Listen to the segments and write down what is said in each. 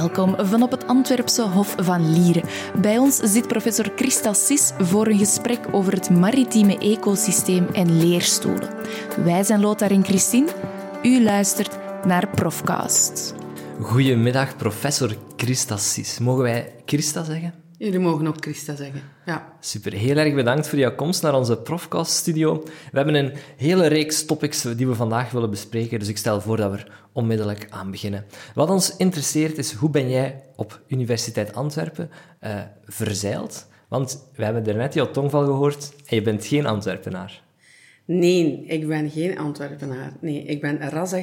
welkom van op het Antwerpse Hof van Lieren. Bij ons zit professor Christa Sis voor een gesprek over het maritieme ecosysteem en leerstoelen. Wij zijn Lothar en Christine. U luistert naar Profcast. Goedemiddag, professor Christa Sis. Mogen wij Christa zeggen? Jullie mogen ook Christa zeggen, ja. Super, heel erg bedankt voor jouw komst naar onze Profcast-studio. We hebben een hele reeks topics die we vandaag willen bespreken, dus ik stel voor dat we er onmiddellijk aan beginnen. Wat ons interesseert is, hoe ben jij op Universiteit Antwerpen uh, verzeild? Want we hebben daarnet jouw tongval gehoord en je bent geen Antwerpenaar. Nee, ik ben geen Antwerpenaar. Nee, ik ben ras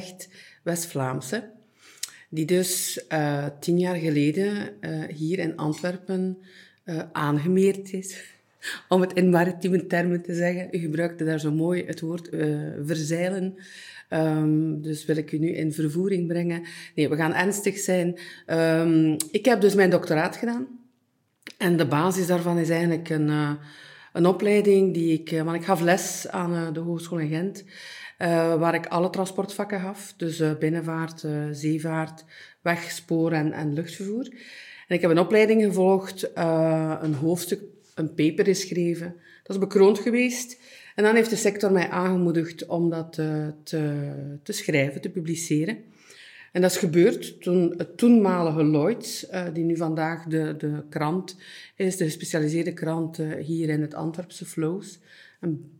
West-Vlaamse die dus uh, tien jaar geleden uh, hier in Antwerpen uh, aangemeerd is. Om het in maritieme termen te zeggen. U gebruikte daar zo mooi het woord verzeilen. Um, dus wil ik u nu in vervoering brengen. Nee, we gaan ernstig zijn. Um, ik heb dus mijn doctoraat gedaan. En de basis daarvan is eigenlijk een, een opleiding die ik... Want ik gaf les aan de Hogeschool in Gent. Uh, waar ik alle transportvakken gaf. Dus uh, binnenvaart, uh, zeevaart, wegspoor en, en luchtvervoer. En ik heb een opleiding gevolgd, een hoofdstuk, een paper geschreven. Dat is bekroond geweest. En dan heeft de sector mij aangemoedigd om dat te, te schrijven, te publiceren. En dat is gebeurd toen het toenmalige Lloyds, die nu vandaag de, de krant is, de gespecialiseerde krant hier in het Antwerpse Flows,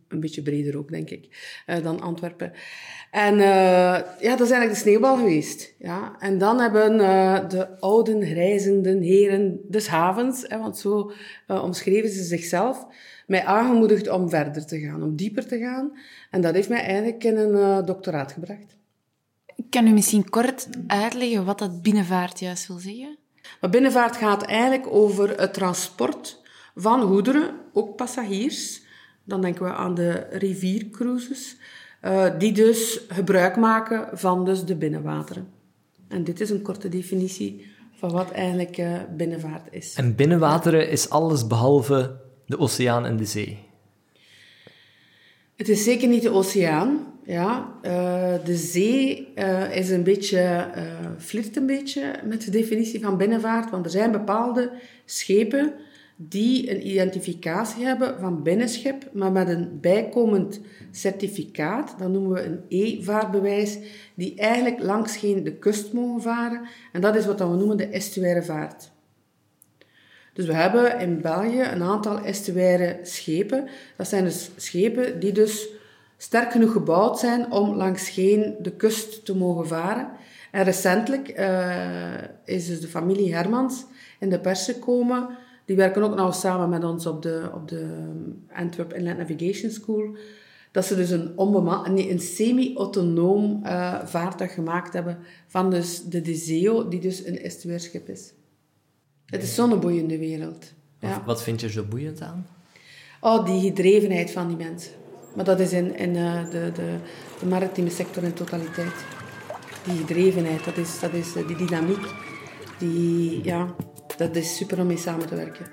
een beetje breder ook, denk ik, uh, dan Antwerpen. En uh, ja, dat is eigenlijk de sneeuwbal geweest. Ja. En dan hebben uh, de oude reizende heren des havens, hè, want zo omschreven ze zichzelf, mij aangemoedigd om verder te gaan, om dieper te gaan. En dat heeft mij eigenlijk in een doctoraat gebracht. Kan u misschien kort uitleggen wat dat binnenvaart juist wil zeggen? Maar binnenvaart gaat eigenlijk over het transport van goederen, ook passagiers, dan denken we aan de riviercruises, uh, die dus gebruik maken van dus de binnenwateren. En dit is een korte definitie van wat eigenlijk uh, binnenvaart is. En binnenwateren is alles behalve de oceaan en de zee? Het is zeker niet de oceaan. Ja. Uh, de zee is een beetje, flirt een beetje met de definitie van binnenvaart, want er zijn bepaalde schepen die een identificatie hebben van binnenschip, maar met een bijkomend certificaat, dat noemen we een E-vaarbewijs, die eigenlijk langs geen de kust mogen varen. En dat is wat we noemen de estuaire vaart. Dus we hebben in België een aantal estuaire schepen. Dat zijn dus schepen die dus sterk genoeg gebouwd zijn om langs geen de kust te mogen varen. En recentelijk uh, is dus de familie Hermans in de pers gekomen die werken ook nou samen met ons op de, op de Antwerp Inland Navigation School. Dat ze dus een, nee, een semi-autonoom uh, vaartuig gemaakt hebben van dus de Deseo, die dus een estuairschip is. Het is zo'n boeiende wereld. Ja. Wat vind je zo boeiend aan? Oh, die gedrevenheid van die mensen. Maar dat is in, in uh, de, de, de maritieme sector in totaliteit. Die gedrevenheid, dat is, dat is uh, die dynamiek. Die, ja, dat is super om mee samen te werken.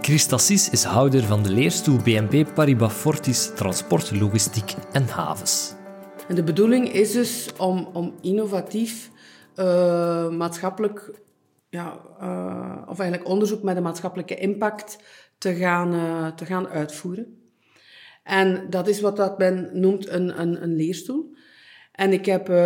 Christa Sis is houder van de leerstoel BNP Paribas Fortis Transport, Logistiek en Havens. En de bedoeling is dus om, om innovatief uh, maatschappelijk, ja, uh, of eigenlijk onderzoek met een maatschappelijke impact te gaan, uh, te gaan uitvoeren. En dat is wat dat men noemt een, een, een leerstoel. En ik heb uh,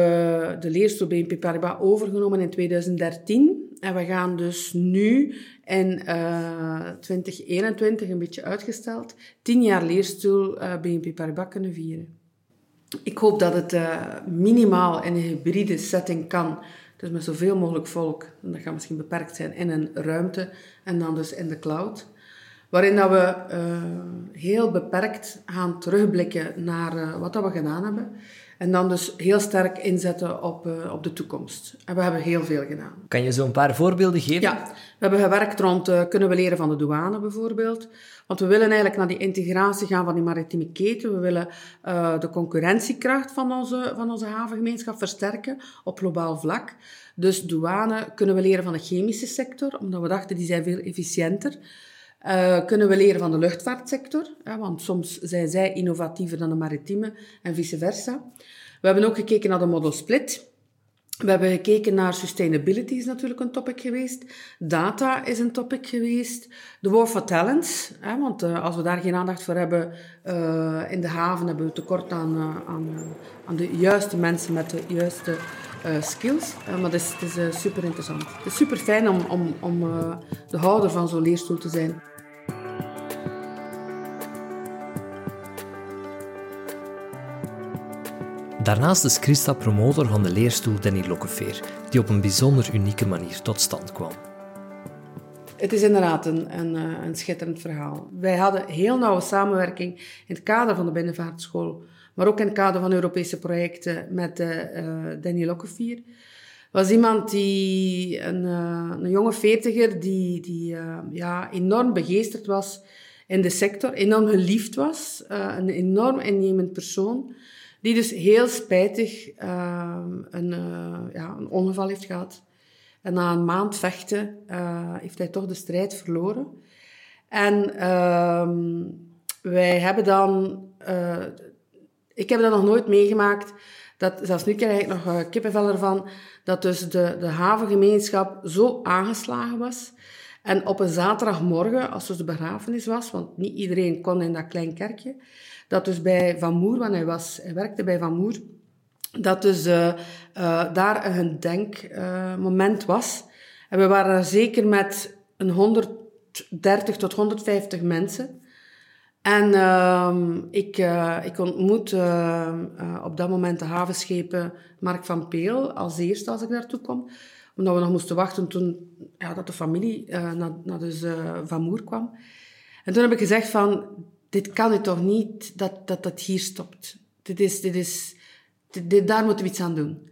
de leerstoel BNP Paribas overgenomen in 2013. En we gaan dus nu in uh, 2021, een beetje uitgesteld, tien jaar leerstoel uh, BNP Paribas kunnen vieren. Ik hoop dat het minimaal in een hybride setting kan. Dus met zoveel mogelijk volk, dat gaat misschien beperkt zijn, in een ruimte en dan dus in de cloud. Waarin dat we heel beperkt gaan terugblikken naar wat dat we gedaan hebben. En dan dus heel sterk inzetten op, uh, op de toekomst. En we hebben heel veel gedaan. Kan je zo een paar voorbeelden geven? Ja, we hebben gewerkt rond uh, kunnen we leren van de douane bijvoorbeeld. Want we willen eigenlijk naar die integratie gaan van die maritieme keten. We willen uh, de concurrentiekracht van onze, van onze havengemeenschap versterken op globaal vlak. Dus douane kunnen we leren van de chemische sector, omdat we dachten die zijn veel efficiënter. Uh, kunnen we leren van de luchtvaartsector, want soms zijn zij innovatiever dan de maritieme en vice versa. We hebben ook gekeken naar de model split. We hebben gekeken naar sustainability is natuurlijk een topic geweest. Data is een topic geweest. De war for talents, hè, want uh, als we daar geen aandacht voor hebben uh, in de haven, hebben we tekort aan, aan, aan de juiste mensen met de juiste skills. maar het is, het is super interessant. Het is super fijn om, om, om de houder van zo'n leerstoel te zijn. Daarnaast is Christa promotor van de leerstoel Danny Lokkeveer, die op een bijzonder unieke manier tot stand kwam. Het is inderdaad een, een, eh, een, schitterend verhaal. Wij hadden heel nauwe samenwerking in het kader van de binnenvaartschool, maar ook in het kader van Europese projecten met uh, Danny Lokkevier. was iemand die, een, een jonge veertiger, die, die ja, enorm begeesterd was in de sector, enorm geliefd was, een enorm innemend persoon. Die dus heel spijtig uh, een, uh, ja, een ongeval heeft gehad. En na een maand vechten uh, heeft hij toch de strijd verloren. En ehm, wij hebben dan... Eh, ik heb dat nog nooit meegemaakt. Dat, zelfs nu krijg ik nog kippenvel ervan. Dat dus de, de havengemeenschap zo aangeslagen was. En op een zaterdagmorgen, als dus de begrafenis was, want niet iedereen kon in dat klein kerkje, dat dus bij Van Moer, want hij, was, hij werkte bij Van Moer, dat dus uh, uh, daar een denkmoment was. En we waren zeker met een 130 tot 150 mensen. En uh, ik, uh, ik ontmoet op dat moment de havenschepen Mark van Peel als eerste als ik daartoe kom. Omdat we nog moesten wachten toen ja, dat de familie naar, naar dus, Van Moer kwam. En toen heb ik gezegd van, dit kan het toch niet dat, dat dat hier stopt. Dit is, dit is, dit, daar moeten we iets aan doen.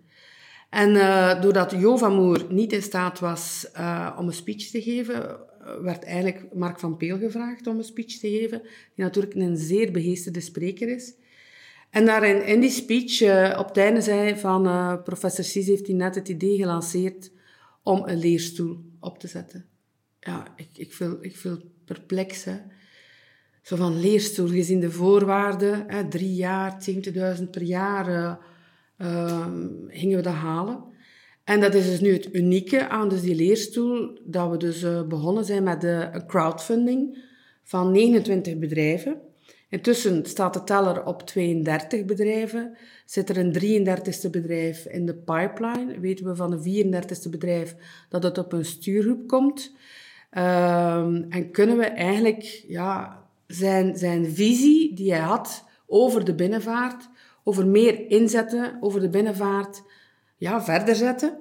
En uh, doordat Jo van Moer niet in staat was uh, om een speech te geven, werd eigenlijk Mark van Peel gevraagd om een speech te geven, die natuurlijk een zeer begeesterde spreker is. En daarin, in die speech, op het einde zei van, professor Cies heeft hij net het idee gelanceerd om een leerstoel op te zetten. Ja, ik, ik, viel, ik viel perplex, zo van leerstoel, gezien de voorwaarden, hè, drie jaar, 70.000 per jaar, uh, uh, gingen we dat halen. En dat is dus nu het unieke aan dus die leerstoel, dat we dus uh, begonnen zijn met de crowdfunding van 29 bedrijven. Intussen staat de teller op 32 bedrijven. Zit er een 33ste bedrijf in de pipeline? Weten we van de 34ste bedrijf dat het op een stuurgroep komt? Ehm, en kunnen we eigenlijk ja, zijn, zijn visie die hij had over de binnenvaart, over meer inzetten, over de binnenvaart, ja, verder zetten.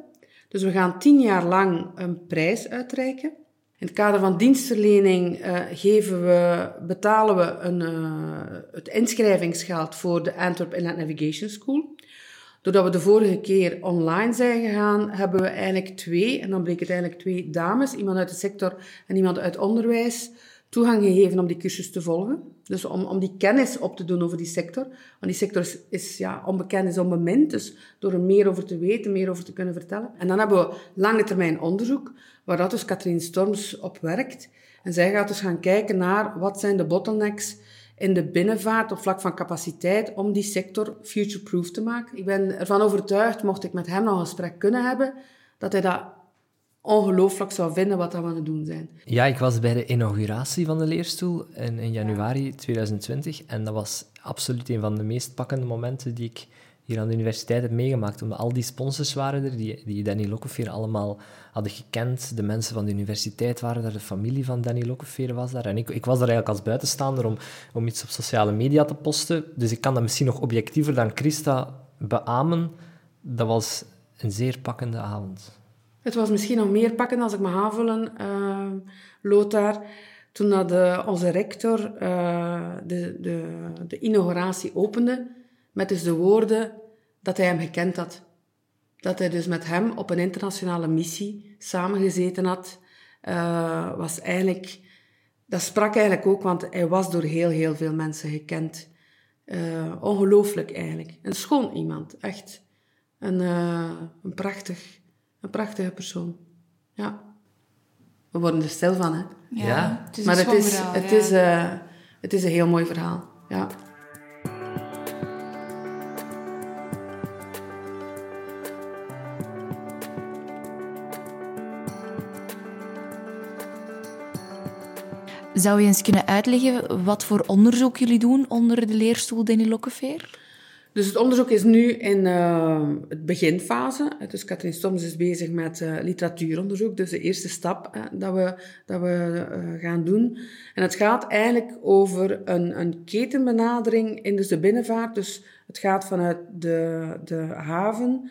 Dus we gaan tien jaar lang een prijs uitreiken. In het kader van dienstverlening uh, geven we, betalen we een, uh, het inschrijvingsgeld voor de Antwerp Inland Navigation School. Doordat we de vorige keer online zijn gegaan, hebben we eigenlijk twee, en dan bleek het eigenlijk twee dames, iemand uit de sector en iemand uit onderwijs, toegang gegeven om die cursus te volgen. Dus om, om die kennis op te doen over die sector. Want die sector is, is ja, onbekend, is onbemind. Dus door er meer over te weten, meer over te kunnen vertellen. En dan hebben we lange termijn onderzoek, waar dat dus Katrien Storms op werkt. En zij gaat dus gaan kijken naar wat zijn de bottlenecks in de binnenvaart op vlak van capaciteit om die sector future-proof te maken. Ik ben ervan overtuigd, mocht ik met hem nog een gesprek kunnen hebben, dat hij dat ongelooflijk zou vinden wat we aan het doen zijn. Ja, ik was bij de inauguratie van de leerstoel in, in januari 2020 en dat was absoluut een van de meest pakkende momenten die ik hier aan de universiteit heb meegemaakt. Omdat al die sponsors waren er, die, die Danny Lokkeveer allemaal hadden gekend. De mensen van de universiteit waren daar, de familie van Danny Lokkeveer was daar. En ik, ik was daar eigenlijk als buitenstaander om, om iets op sociale media te posten. Dus ik kan dat misschien nog objectiever dan Christa beamen. Dat was een zeer pakkende avond. Het was misschien nog meer pakken als ik me aanvullen, uh, Lothar. Toen dat uh, onze rector uh, de, de, de inauguratie opende, met dus de woorden dat hij hem gekend had. Dat hij dus met hem op een internationale missie samengezeten had, uh, was eigenlijk... Dat sprak eigenlijk ook, want hij was door heel, heel veel mensen gekend. ongelooflijk eigenlijk. Een schoon iemand, echt. Een, een prachtig een prachtige persoon. Ja. We worden er stil van, hè? Ja. Het maar het is, het, is, eh, het is een heel mooi verhaal. Ja. Zou je eens kunnen uitleggen wat voor onderzoek jullie doen onder de leerstoel Denny Lokkeveer? Dus het onderzoek is nu in uh, het beginfase. Dus Katrien Stoms is bezig met uh, literatuuronderzoek, dus de eerste stap dat we, dat we gaan doen. En het gaat eigenlijk over een, een ketenbenadering in de binnenvaart. Dus het gaat vanuit de, de haven,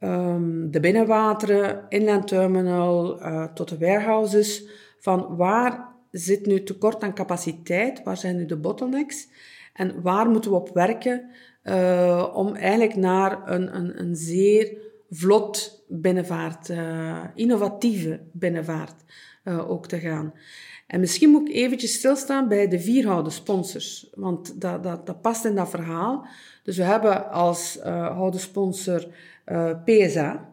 um, de binnenwateren, inland terminal, tot de warehouses. Van waar zit nu tekort aan capiteit? Waar zijn nu de bottlenecks? En waar moeten we op werken uh, om eigenlijk naar een, een, een zeer vlot binnenvaart, uh, innovatieve binnenvaart uh, ook te gaan. En misschien moet ik eventjes stilstaan bij de vierhouden sponsors, want dat, dat, dat past in dat verhaal. Dus we hebben als houden sponsor PSA,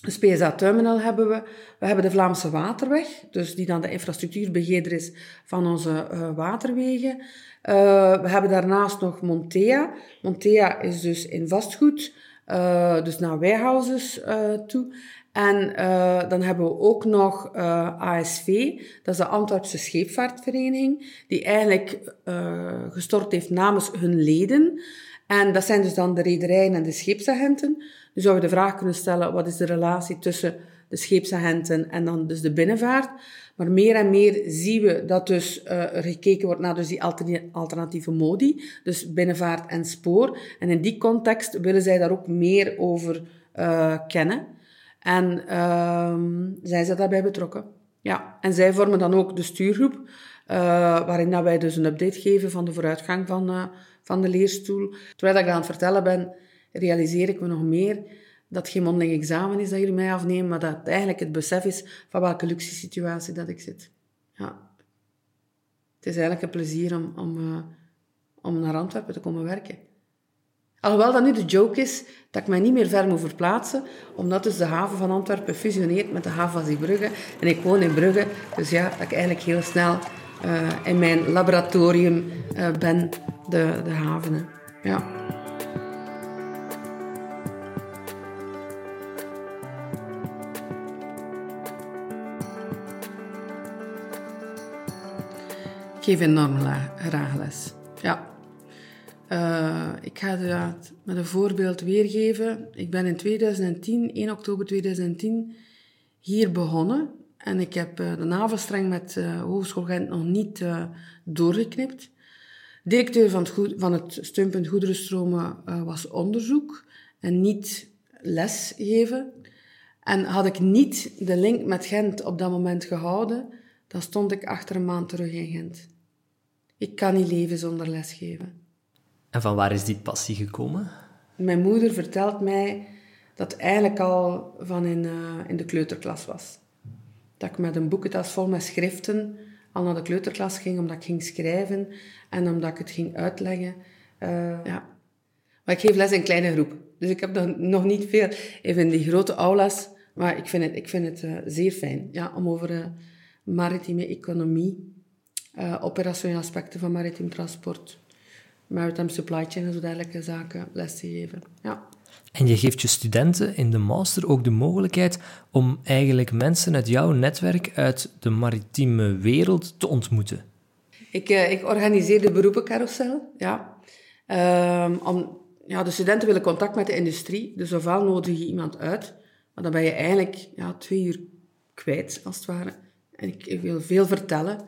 dus PSA Terminal hebben we. We hebben de Vlaamse Waterweg, dus die dan de infrastructuurbegeerder is van onze uh, waterwegen. Uh, we hebben daarnaast nog Montea. Montea is dus in vastgoed, uh, dus naar warehouses toe. En dan hebben we ook nog ASV, dat is de Antwerpse Scheepvaartvereniging, die eigenlijk gestort heeft namens hun leden. En dat zijn dus dan de rederijen en de scheepsagenten. Nu zou je de vraag kunnen stellen, wat is de relatie tussen de scheepsagenten en dan dus de binnenvaart? Maar meer en meer zien we dat dus uh, er gekeken wordt naar dus die alternatieve modi, dus binnenvaart en spoor. En in die context willen zij daar ook meer over uh, kennen. En uh, zijn ze daarbij betrokken. Ja, en zij vormen dan ook de stuurgroep, uh, waarin dat wij dus een update geven van de vooruitgang van, van de leerstoel. Terwijl ik aan het vertellen ben, realiseer ik me nog meer dat het geen mondeling examen is dat jullie mij afnemen, maar dat het eigenlijk het besef is van welke luxe situatie dat ik zit. Ja. Het is eigenlijk een plezier om, om, uh, om naar Antwerpen te komen werken. Alhoewel dat nu de joke is dat ik mij niet meer ver moet verplaatsen, omdat dus de haven van Antwerpen fusioneert met de haven van Zeebrugge. En ik woon in Brugge, dus ja, dat ik eigenlijk heel snel in mijn laboratorium uh, ben, de, de haven. Ja. Ik geef enorm graag les. Ja. Uh, ik ga het met een voorbeeld weergeven. Ik ben in 2010, 1 oktober 2010, hier begonnen. En ik heb uh, de navelstreng met uh, Hogeschool Gent nog niet doorgeknipt. Directeur van het, goed, van het steunpunt Goederenstromen was onderzoek en niet lesgeven. En had ik niet de link met Gent op dat moment gehouden, dan stond ik achter een maand terug in Gent. Ik kan niet leven zonder lesgeven. En van waar is die passie gekomen? Mijn moeder vertelt mij dat eigenlijk al van in, uh, in de kleuterklas was. Dat ik met een boekentas vol met schriften al naar de kleuterklas ging, omdat ik ging schrijven en omdat ik het ging uitleggen. Uh, ja. Maar ik geef les in kleine groep. Dus ik heb nog, nog niet veel even die grote aulas. Maar ik vind het, ik vind het uh, zeer fijn ja, om over maritieme economie, uh, operationele aspecten van maritiem transport, maritime supply chain en zo dergelijke zaken les te geven. Ja. En je geeft je studenten in de master ook de mogelijkheid om eigenlijk mensen uit jouw netwerk uit de maritieme wereld te ontmoeten. Ik, uh, ik organiseer de beroepencarousel, ja. Um, om, ja. De studenten willen contact met de industrie, dus ofwel nodig je iemand uit, maar dan ben je eigenlijk ja, twee uur kwijt, als het ware. En ik, wil veel vertellen.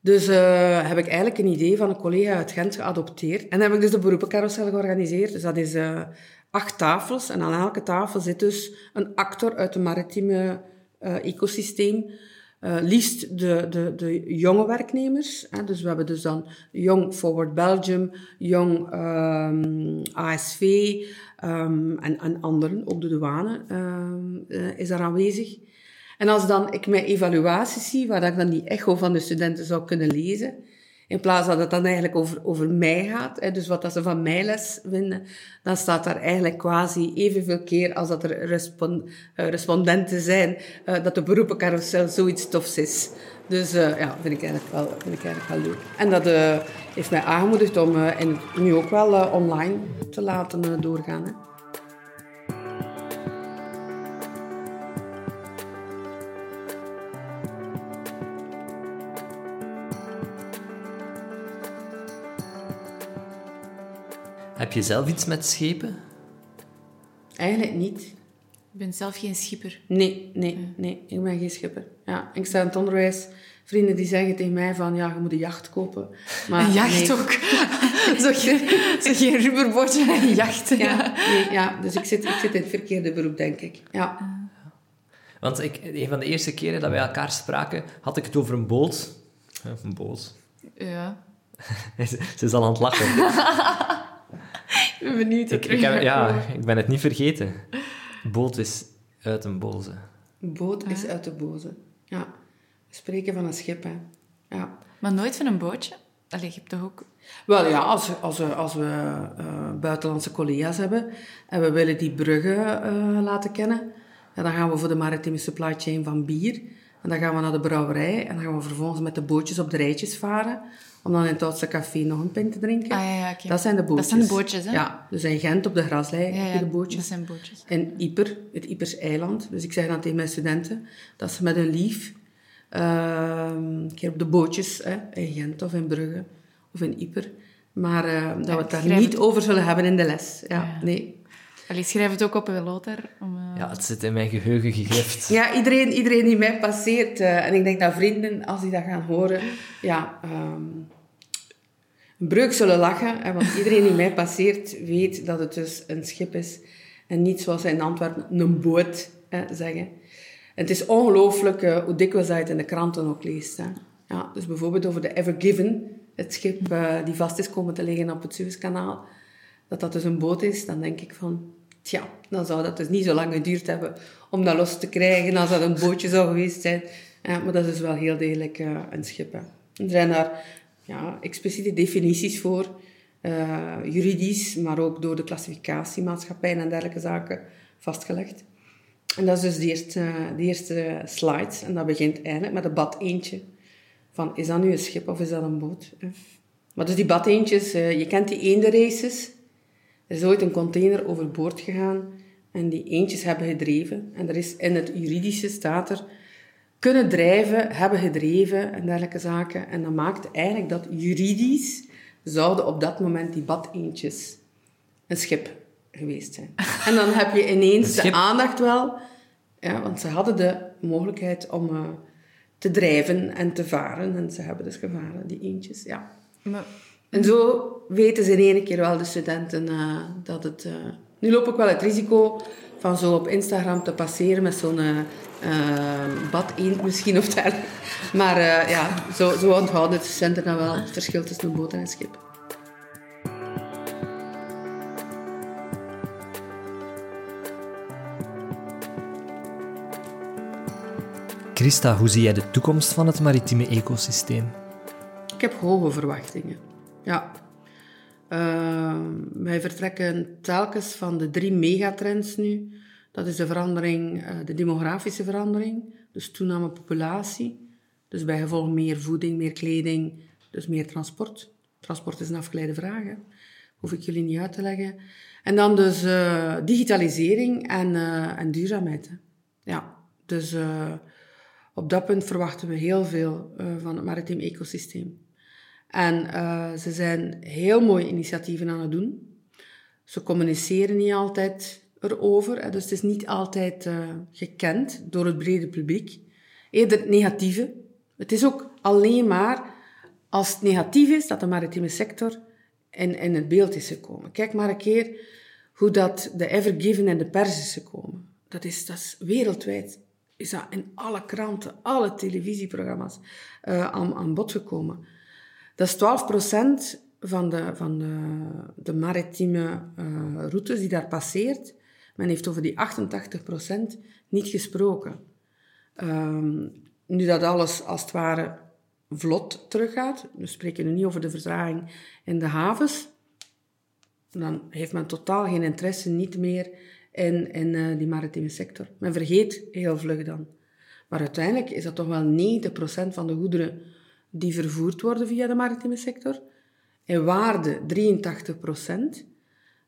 Dus uh, heb ik eigenlijk een idee van een collega uit Gent geadopteerd. En heb ik dus de beroepencarousel georganiseerd. Dus dat is uh, acht tafels. En aan elke tafel zit dus een actor uit het maritieme uh, ecosysteem. liefst de, de, de jonge werknemers. Hè. Dus we hebben dus dan Young Forward Belgium, um, ehm, ASV um, en, en anderen. Ook de douane um, is daar aanwezig. En als dan ik mijn evaluaties zie, waar ik dan die echo van de studenten zou kunnen lezen, in plaats dat het dan eigenlijk over, over mij gaat, hè, dus wat dat ze van mij les vinden, dan staat daar eigenlijk quasi evenveel keer als dat er uh, respondenten zijn, uh, dat de beroepencarousel zoiets tofs is. Dus uh, ja, vind ik eigenlijk wel, vind ik eigenlijk wel leuk. En dat heeft mij aangemoedigd om en nu ook wel online te laten doorgaan. Heb je zelf iets met schepen? Eigenlijk niet. Ik ben zelf geen schipper. Nee, nee, nee. Ik ben geen schipper. Ja, ik sta in het onderwijs. Vrienden die zeggen tegen mij van, ja, je moet een jacht kopen. Maar Een jacht nee. ook. zo, geen, zo geen rubberbootje, een jacht. Ja, nee, ja. Dus ik zit, ik zit in het verkeerde beroep, denk ik. Ja. Want ik, een van de eerste keren dat wij elkaar spraken, had ik het over een boot. Een boot. Ja. Ze ze is al aan het lachen. Ik ben benieuwd. ik, ik, heb, ja, ik ben het niet vergeten. Boot is uit een boze. Boot is uit de boze. Ja. We spreken van een schip, hè. Ja. Maar nooit van een bootje? Allee, je hebt toch ook... Wel ja, als, als we, als we eh, buitenlandse collega's hebben en we willen die bruggen eh, laten kennen, ja, dan gaan we voor de maritieme supply chain van bier. En dan gaan we naar de brouwerij en dan gaan we vervolgens met de bootjes op de rijtjes varen, om dan in het oudste café nog een pint te drinken. Ah, ja, ja, oké. Dat zijn de bootjes. Dat zijn de bootjes, hè? Ja, dus in Gent op de Graslei Ja, heb je ja, de bootjes. dat zijn bootjes. En Yper, het Ypers eiland. Dus ik zeg dan tegen mijn studenten dat ze met hun lief ehm, een keer op de bootjes hè, in Gent of in Brugge of in Yper. Maar eh, dat we het daar niet het- over zullen hebben in de les. Ja, Ja. nee. Allee, schrijf het ook op in Lothar. Om, eh, Ja, het zit in mijn geheugen gegrift. Ja, iedereen, iedereen die mij passeert, eh, en ik denk dat vrienden, als die dat gaan horen, ja, ehm, een breuk zullen lachen. Want iedereen die mij passeert, weet dat het dus een schip is. En niet zoals ze in Antwerpen een boot hè, zeggen. En het is ongelooflijk eh, hoe dikwijls je het in de kranten ook leest. Hè. Ja, dus bijvoorbeeld over de Ever Given, het schip eh, die vast is komen te liggen op het Suezkanaal. Dat dat dus een boot is, dan denk ik van... Tja, dan zou dat dus niet zo lang geduurd hebben om dat los te krijgen als dat een bootje zou geweest zijn. Maar dat is dus wel heel degelijk eh, een schip. Hè. Er zijn daar ja, expliciete definities voor, eh, juridisch, maar ook door de klassificatiemaatschappijen en dergelijke zaken vastgelegd. En dat is dus de eerste, de eerste slide. En dat begint eigenlijk met een bad eentje. Van, is dat nu een schip of is dat een boot? Maar dus die bad eentjes, eh, je kent die eendenraces. Er is ooit een container overboord gegaan en die eentjes hebben gedreven. En er is in het juridische staat er kunnen drijven, hebben gedreven en dergelijke zaken. En dat maakt eigenlijk dat juridisch zouden op dat moment die bad eentjes een schip geweest zijn. En dan heb je ineens Een de aandacht wel, ja, want ze hadden de mogelijkheid om eh, te drijven en te varen. En ze hebben dus gevaren, die eentjes, ja. maar, En zo weten ze in één keer wel, de studenten, eh, dat het... eh, nu loop ik wel het risico van zo op Instagram te passeren met zo'n bad eend misschien of dergelijke. Maar eh, ja, zo, zo onthouden de studenten dan wel het verschil tussen een boot en een schip. Christa, hoe zie jij de toekomst van het maritieme ecosysteem? Ik heb hoge verwachtingen. Ja. Eh, wij vertrekken telkens van de drie megatrends nu. Dat is de verandering, eh, de demografische verandering, dus toename populatie. Dus bij gevolg meer voeding, meer kleding, dus meer transport. Transport is een afgeleide vraag, hoef ik jullie niet uit te leggen. En dan dus eh, digitalisering en, eh, en duurzaamheid. Ja, dus op dat punt verwachten we heel veel van het maritiem ecosysteem. En ze zijn heel mooie initiatieven aan het doen. Ze communiceren niet altijd erover, dus het is niet altijd eh, gekend door het brede publiek. Eerder het negatieve. Het is ook alleen maar als het negatief is dat de maritieme sector in, in het beeld is gekomen. Kijk maar een keer hoe dat de Ever Given in de pers is gekomen. Dat is, dat is wereldwijd. Is dat in alle kranten, alle televisieprogramma's eh, aan, aan bod gekomen. Dat is 12% van de, van de, de maritieme eh, routes die daar passeert. Men heeft over die 88% niet gesproken. Ehm, nu dat alles als het ware vlot teruggaat, we spreken nu niet over de vertraging in de havens, dan heeft men totaal geen interesse niet meer in, in eh, die maritieme sector. Men vergeet heel vlug dan. Maar uiteindelijk is dat toch wel 90% van de goederen die vervoerd worden via de maritieme sector. In waarde 83%.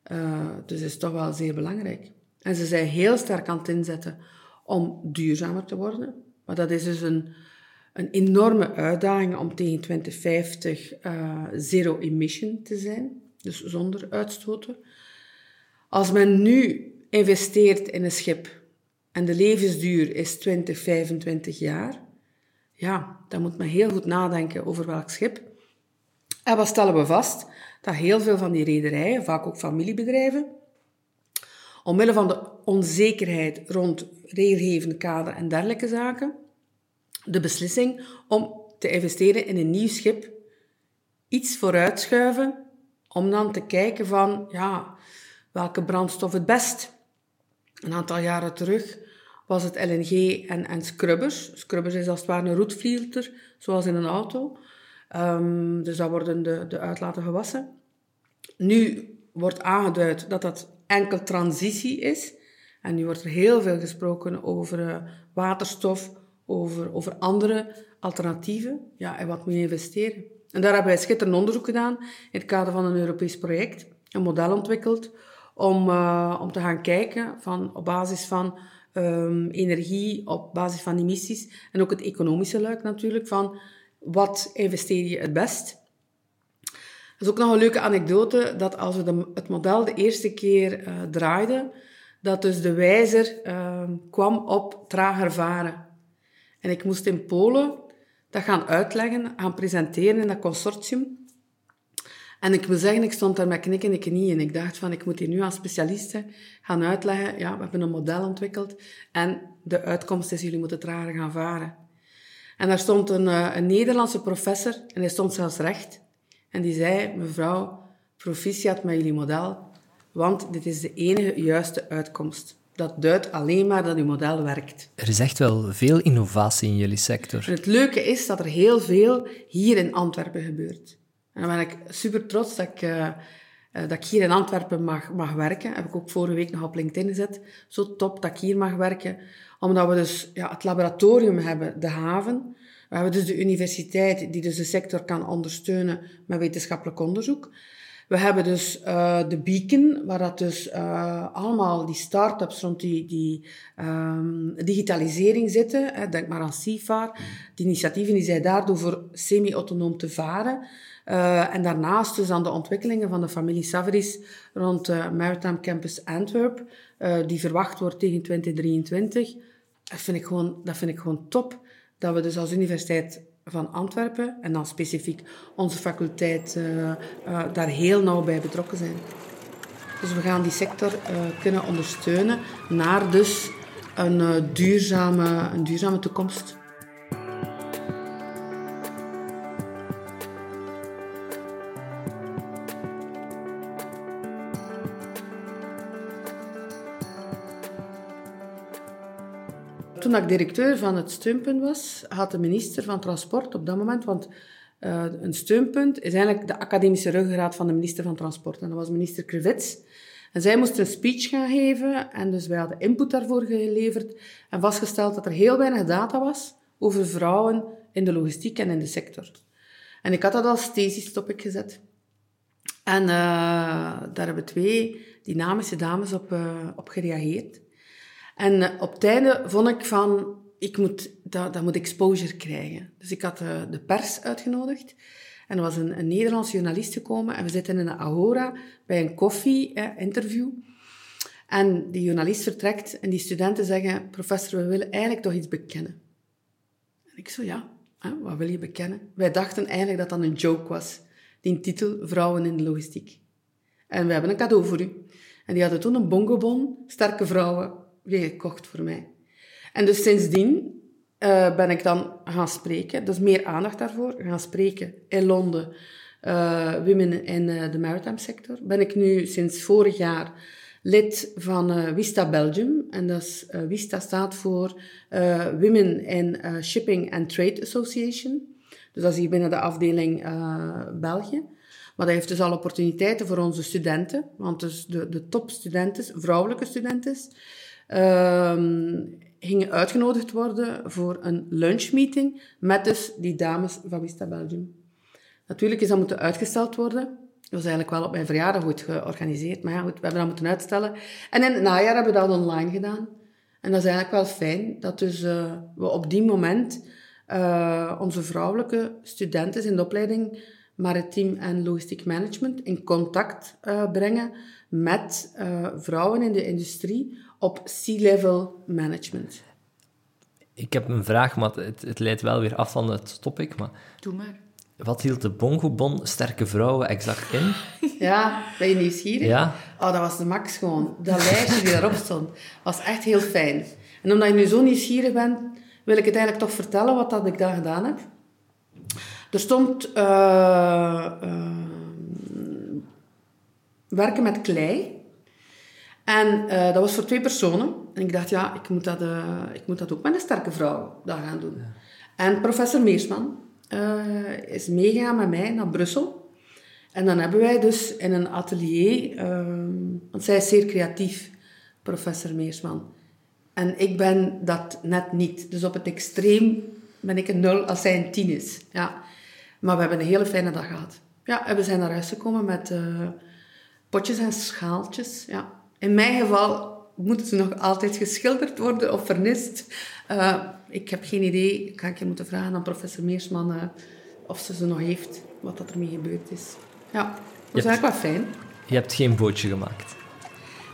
Eh, dus is toch wel zeer belangrijk. En ze zijn heel sterk aan het inzetten om duurzamer te worden. Maar dat is dus een, een enorme uitdaging om tegen 2050 eh, zero emission te zijn. dus zonder uitstoten. Als men nu investeert in een schip en de levensduur is 20, 25 jaar, ja, dan moet men heel goed nadenken over welk schip. En wat stellen we vast? Dat heel veel van die rederijen, vaak ook familiebedrijven, omwille van de onzekerheid rond regelgevende kader en dergelijke zaken, de beslissing om te investeren in een nieuw schip iets vooruitschuiven om dan te kijken van, ja, welke brandstof het best. Een aantal jaren terug was het LNG en, en scrubbers. Scrubbers is als het ware een roetfilter, zoals in een auto. Um, dus daar worden de, de uitlaten gewassen. Nu wordt aangeduid dat dat enkel transitie is. En nu wordt er heel veel gesproken over uh, waterstof, over, over andere alternatieven. Ja, en wat moet je investeren? En daar hebben wij schitterend onderzoek gedaan in het kader van een Europees project. Een model ontwikkeld om, uh, om te gaan kijken van, op basis van um, energie, op basis van emissies en ook het economische luik natuurlijk, van wat investeer je het best. Is ook nog een leuke anekdote, dat als we de, het model de eerste keer uh, draaiden, dat dus de wijzer uh, kwam op trager varen. En ik moest in Polen dat gaan uitleggen, gaan presenteren in dat consortium. En ik wil zeggen, ik stond daar met knikkende knieën. Ik dacht van, ik moet hier nu aan specialisten gaan uitleggen. Ja, we hebben een model ontwikkeld. En de uitkomst is, jullie moeten trager gaan varen. En daar stond een, eh, een Nederlandse professor, en hij stond zelfs recht. En die zei, mevrouw, proficiat met jullie model, want dit is de enige juiste uitkomst. Dat duidt alleen maar dat uw model werkt. Er is echt wel veel innovatie in jullie sector. het leuke is dat er heel veel hier in Antwerpen gebeurt. En dan ben ik super trots dat ik, uh, dat ik hier in Antwerpen mag, mag werken. Heb ik ook vorige week nog op LinkedIn gezet. Zo top dat ik hier mag werken. Omdat we dus ja, het laboratorium hebben, de haven. We hebben dus de universiteit die dus de sector kan ondersteunen met wetenschappelijk onderzoek. We hebben dus uh, de Beacon, waar dat dus uh, allemaal die start-ups rond die, die um, digitalisering zitten. Hè. Denk maar aan CIFAR. Die initiatieven die zij daar doen voor semi-autonoom te varen. Uh, en daarnaast dus aan de ontwikkelingen van de familie Saveris rond uh, Maritime Campus Antwerp, die verwacht wordt tegen 2023. Dat vind, ik gewoon, dat vind ik gewoon top. Dat we dus als universiteit van Antwerpen en dan specifiek onze faculteit daar heel nauw bij betrokken zijn. Dus we gaan die sector kunnen ondersteunen naar dus een, duurzame, een duurzame toekomst. Toen ik directeur van het steunpunt was, had de minister van Transport op dat moment, want uh, een steunpunt is eigenlijk de academische ruggengraat van de minister van Transport. En dat was minister Krivits. En zij moest een speech gaan geven en dus wij hadden input daarvoor geleverd en vastgesteld dat er heel weinig data was over vrouwen in de logistiek en in de sector. En ik had dat als thesis topic gezet. En uh, daar hebben twee dynamische dames op, uh, op gereageerd. En eh, op het einde vond ik van, ik moet, dat, dat moet exposure krijgen. Dus ik had uh, de pers uitgenodigd. En er was een, een Nederlandse journalist gekomen. En we zitten in een Ahora bij een koffie-interview. en die journalist vertrekt en die studenten zeggen... Professor, we willen eigenlijk toch iets bekennen. En ik zo, ja, hè, wat wil je bekennen? Wij dachten eigenlijk dat dat een joke was. Die titel, Vrouwen in de Logistiek. En we hebben een cadeau voor u. En die hadden toen een bongobon, sterke vrouwen gekocht voor mij. En dus sindsdien uh, ben ik dan gaan spreken. Dus meer aandacht daarvoor. Gaan spreken in Londen. Uh, women in uh, de maritime sector. Ben ik nu sinds vorig jaar lid van WISTA Belgium. En dat is, WISTA staat voor Women in Shipping and Trade Association. Dus dat is hier binnen de afdeling België. Maar dat heeft dus al opportuniteiten voor onze studenten. Want dus de, de topstudenten, vrouwelijke studenten, um, gingen uitgenodigd worden voor een lunchmeeting met dus die dames van Vista Belgium. Natuurlijk is dat moeten uitgesteld worden. Dat was eigenlijk wel op mijn verjaardag goed georganiseerd, maar ja, goed, we hebben dat moeten uitstellen. En in het najaar hebben we dat online gedaan. En dat is eigenlijk wel fijn, dat dus uh, we op die moment uh, onze vrouwelijke studenten in de opleiding maritiem en logistiek management in contact uh, brengen met uh, vrouwen in de industrie op C-level management. Ik heb een vraag, maar het, het leidt wel weer af van het topic. Maar Doe maar. Wat hield de Bongobon sterke vrouwen exact in? Ja, ben je nieuwsgierig? Ja. Oh, dat was de max gewoon. Dat lijstje die daarop stond, was echt heel fijn. En omdat je nu zo nieuwsgierig bent, wil ik het eigenlijk toch vertellen wat dat ik daar gedaan heb. Er stond uh, uh, werken met klei. En uh, dat was voor twee personen. En ik dacht, ja, ik moet dat, ik moet dat ook met een sterke vrouw dat gaan doen. Ja. En professor Meersman is meegegaan met mij naar Brussel. En dan hebben wij dus in een atelier... want zij is zeer creatief, professor Meersman. En ik ben dat net niet. Dus op het extreem ben ik een nul als zij een tien is. Ja. Maar we hebben een hele fijne dag gehad. Ja, en we zijn naar huis gekomen met uh, potjes en schaaltjes. Ja. In mijn geval moeten ze nog altijd geschilderd worden of vernist. Uh, ik heb geen idee. Ik ga een keer moeten vragen aan professor Meersman uh, of ze ze nog heeft, wat dat ermee gebeurd is. Ja, dat is eigenlijk wel fijn. Je hebt geen bootje gemaakt?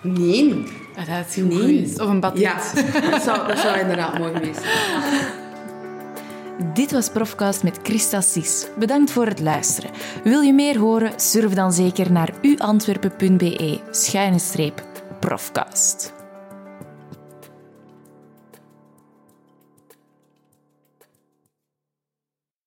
Nee. Dat is nee. Of een batik. Ja, dat zou, dat zou inderdaad mooi geweest zijn. Dit was Profcast met Christa Sis. Bedankt voor het luisteren. Wil je meer horen? Surf dan zeker naar uantwerpen.be schuine streep Profcast.